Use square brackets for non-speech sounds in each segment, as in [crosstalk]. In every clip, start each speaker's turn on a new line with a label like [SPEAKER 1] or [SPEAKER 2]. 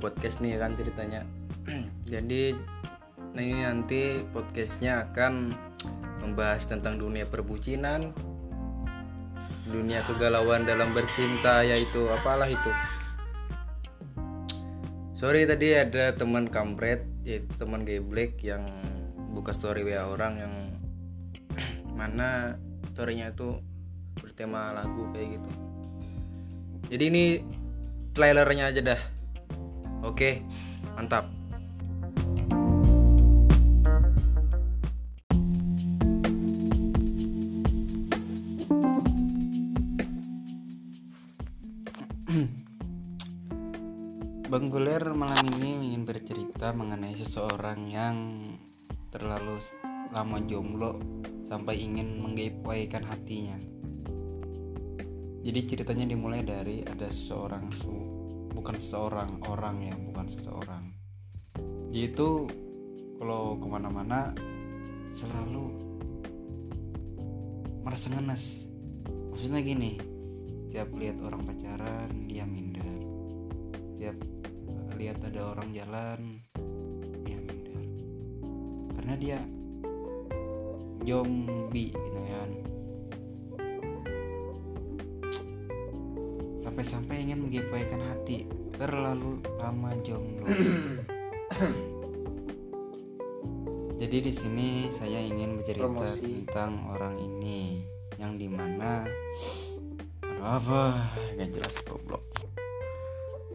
[SPEAKER 1] podcast nih kan ceritanya. [clears throat] Jadi nah ini nanti podcastnya akan membahas tentang dunia perbucinan dunia kegalauan dalam bercinta yaitu apalah itu. Sorry tadi ada teman kampret yaitu teman geblek yang buka story wa orang yang [clears throat] mana storynya itu bertema lagu kayak gitu. Jadi ini trailernya aja dah oke mantap Bang Guler malam ini ingin bercerita mengenai seseorang yang terlalu lama jomblo sampai ingin menggaiwaikan hatinya. Jadi ceritanya dimulai dari ada seorang su bukan seorang orang ya bukan seseorang. Dia itu kalau ke mana-mana selalu merasa ngenes. Maksudnya gini, setiap lihat orang pacaran dia minder. Setiap lihat ada orang jalan dia minder karena dia zombie gitu kan sampai-sampai ingin menggepaikan hati terlalu lama jomblo. [clears throat] Jadi di sini saya ingin bercerita
[SPEAKER 2] Promosi.
[SPEAKER 1] tentang orang ini yang di mana aduh apa? Gak jelas goblok.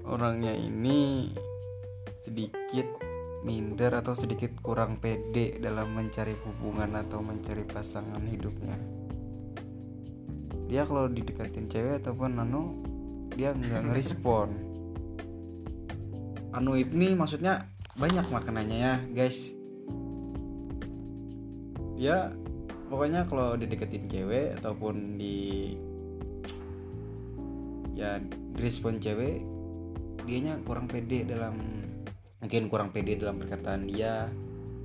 [SPEAKER 1] Orangnya ini sedikit minder atau sedikit kurang pede dalam mencari hubungan atau mencari pasangan hidupnya. Dia kalau didekatin cewek ataupun anu dia nggak ngerespon anu ini maksudnya banyak makanannya ya guys. Ya pokoknya kalau dideketin cewek ataupun di ya direspon cewek dianya kurang pede dalam mungkin kurang pede dalam perkataan dia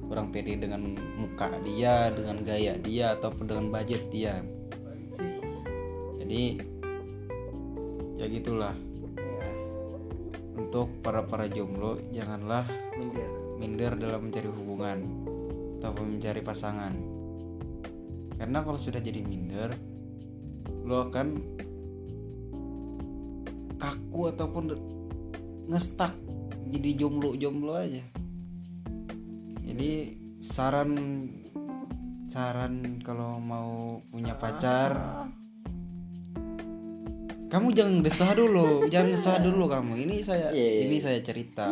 [SPEAKER 1] kurang pede dengan muka dia dengan gaya dia ataupun dengan budget dia. Jadi ya gitulah. Untuk para para jomblo janganlah
[SPEAKER 2] minder.
[SPEAKER 1] minder dalam mencari hubungan ataupun mencari pasangan. Karena kalau sudah jadi minder lo akan kaku ataupun ngestak jadi jomblo-jomblo aja. Jadi saran saran kalau mau punya pacar kamu jangan desah dulu jangan desah dulu kamu. Ini saya
[SPEAKER 2] Iya, iya,
[SPEAKER 1] ini
[SPEAKER 2] iya.
[SPEAKER 1] saya cerita.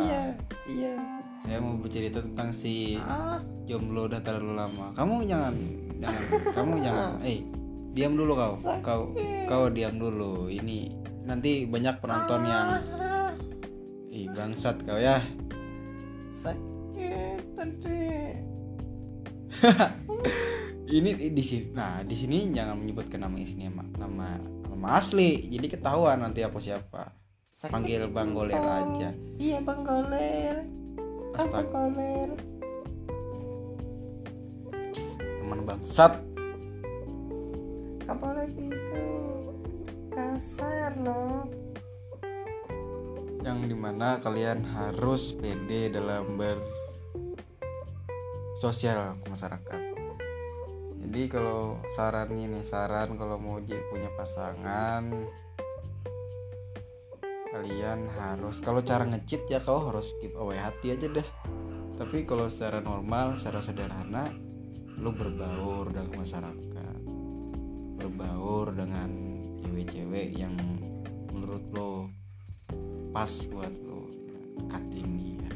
[SPEAKER 2] Iya
[SPEAKER 1] saya mau bercerita tentang si
[SPEAKER 2] ah.
[SPEAKER 1] jomblo udah terlalu lama. Kamu jangan jangan kamu jangan. Eh diam dulu kau. Kau kau diam dulu. Ini nanti banyak penonton yang ih bangsat kau ya.
[SPEAKER 2] Sakit tadi [laughs]
[SPEAKER 1] ini di sini nah di sini jangan menyebutkan nama istri nama nama asli jadi ketahuan nanti aku siapa.
[SPEAKER 2] Sakit.
[SPEAKER 1] panggil bang goler aja.
[SPEAKER 2] Iya bang goler.
[SPEAKER 1] Astaga.
[SPEAKER 2] goler?
[SPEAKER 1] Teman bangsat.
[SPEAKER 2] Apalagi itu? Kasar loh.
[SPEAKER 1] Yang di mana kalian harus pede dalam ber sosial ke masyarakat jadi kalau sarannya nih saran kalau mau punya pasangan kalian harus kalau cara ngecit ya kau harus give away hati aja deh. Tapi kalau secara normal secara sederhana lu berbaur dengan masyarakat berbaur dengan cewek-cewek yang menurut lo pas buat lo. Deketin dia.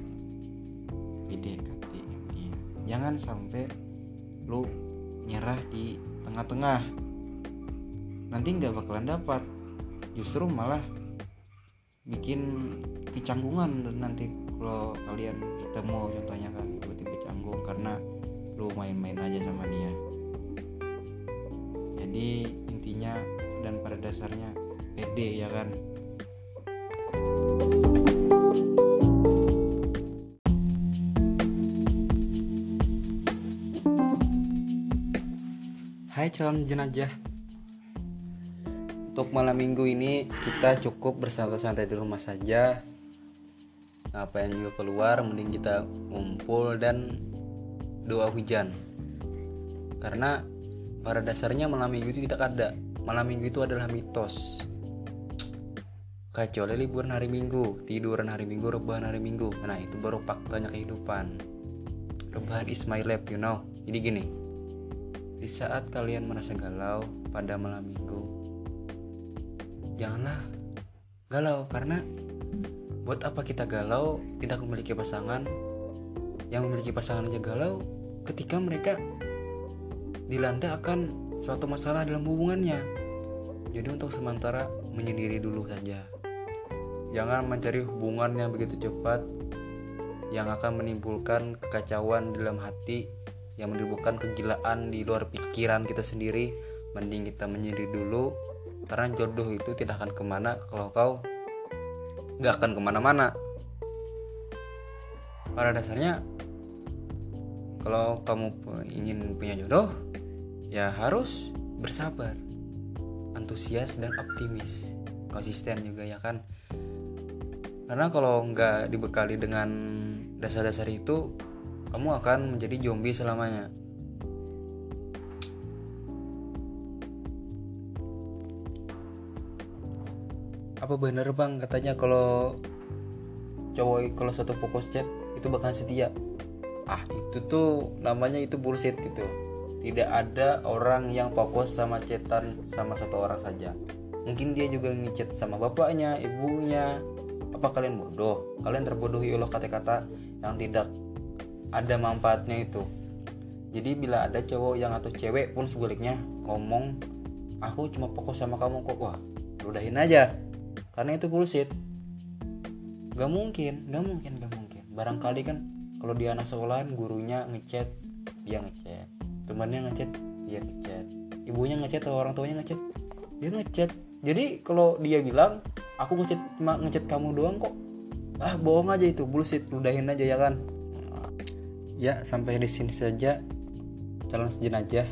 [SPEAKER 1] PDKT dia. Jangan sampai lo nyerah di tengah-tengah. Nanti nggak bakalan dapat. Justru malah bikin kecanggungan nanti kalau kalian ketemu contohnya kan tiba-tiba canggung karena lu main-main aja sama dia. Jadi intinya dan pada dasarnya pede ya kan Hai calon jenajah Untuk malam minggu ini kita cukup bersantai-santai di rumah saja. Ngapain juga keluar mending kita ngumpul dan doa hujan. Karena pada dasarnya malam minggu itu tidak ada. Malam minggu itu adalah mitos. Kecuali liburan hari minggu tiduran hari minggu rebahan hari minggu. Nah itu baru faktanya kehidupan. Rebahan is my life you know. Jadi gini di saat kalian merasa galau pada malam minggu janganlah galau karena buat apa kita galau tidak memiliki pasangan. Yang memiliki pasangan aja galau ketika mereka dilanda akan suatu masalah dalam hubungannya. Jadi untuk sementara menyendiri dulu saja. Jangan mencari hubungan yang begitu cepat yang akan menimbulkan kekacauan dalam hati yang menimbulkan kegilaan di luar pikiran kita sendiri. Mending kita menyendiri dulu karena jodoh itu tidak akan ke mana kalau kau nggak akan ke mana-mana. Pada dasarnya kalau kamu ingin punya jodoh ya harus bersabar antusias dan optimis. Konsisten juga ya kan? Karena kalau nggak dibekali dengan dasar-dasar itu kamu akan menjadi zombie selamanya. Apa bener bang? Katanya kalau cowok kalau satu fokus chat itu bakal setia. Ah itu tuh namanya itu bullshit gitu. Tidak ada orang yang fokus sama chatan sama satu orang saja. Mungkin dia juga ngechat sama bapaknya ibunya. Apa kalian bodoh? Kalian terbodohi oleh kata-kata yang tidak ada manfaatnya itu. Jadi bila ada cowok yang atau cewek pun sebaliknya ngomong aku cuma fokus sama kamu kok wah udahin aja. Karena itu bullshit. Gak mungkin gak mungkin gak mungkin. Barangkali kan kalau di anak sekolahan gurunya ngechat dia ngechat. Temannya ngechat dia ngechat. Ibunya ngechat atau orang tuanya ngechat dia ngechat. Jadi kalau dia bilang aku ngechat cuma ngechat kamu doang kok. Ah bohong aja itu bullshit ludahin aja ya kan ya sampai di sini saja. Calon sejen aja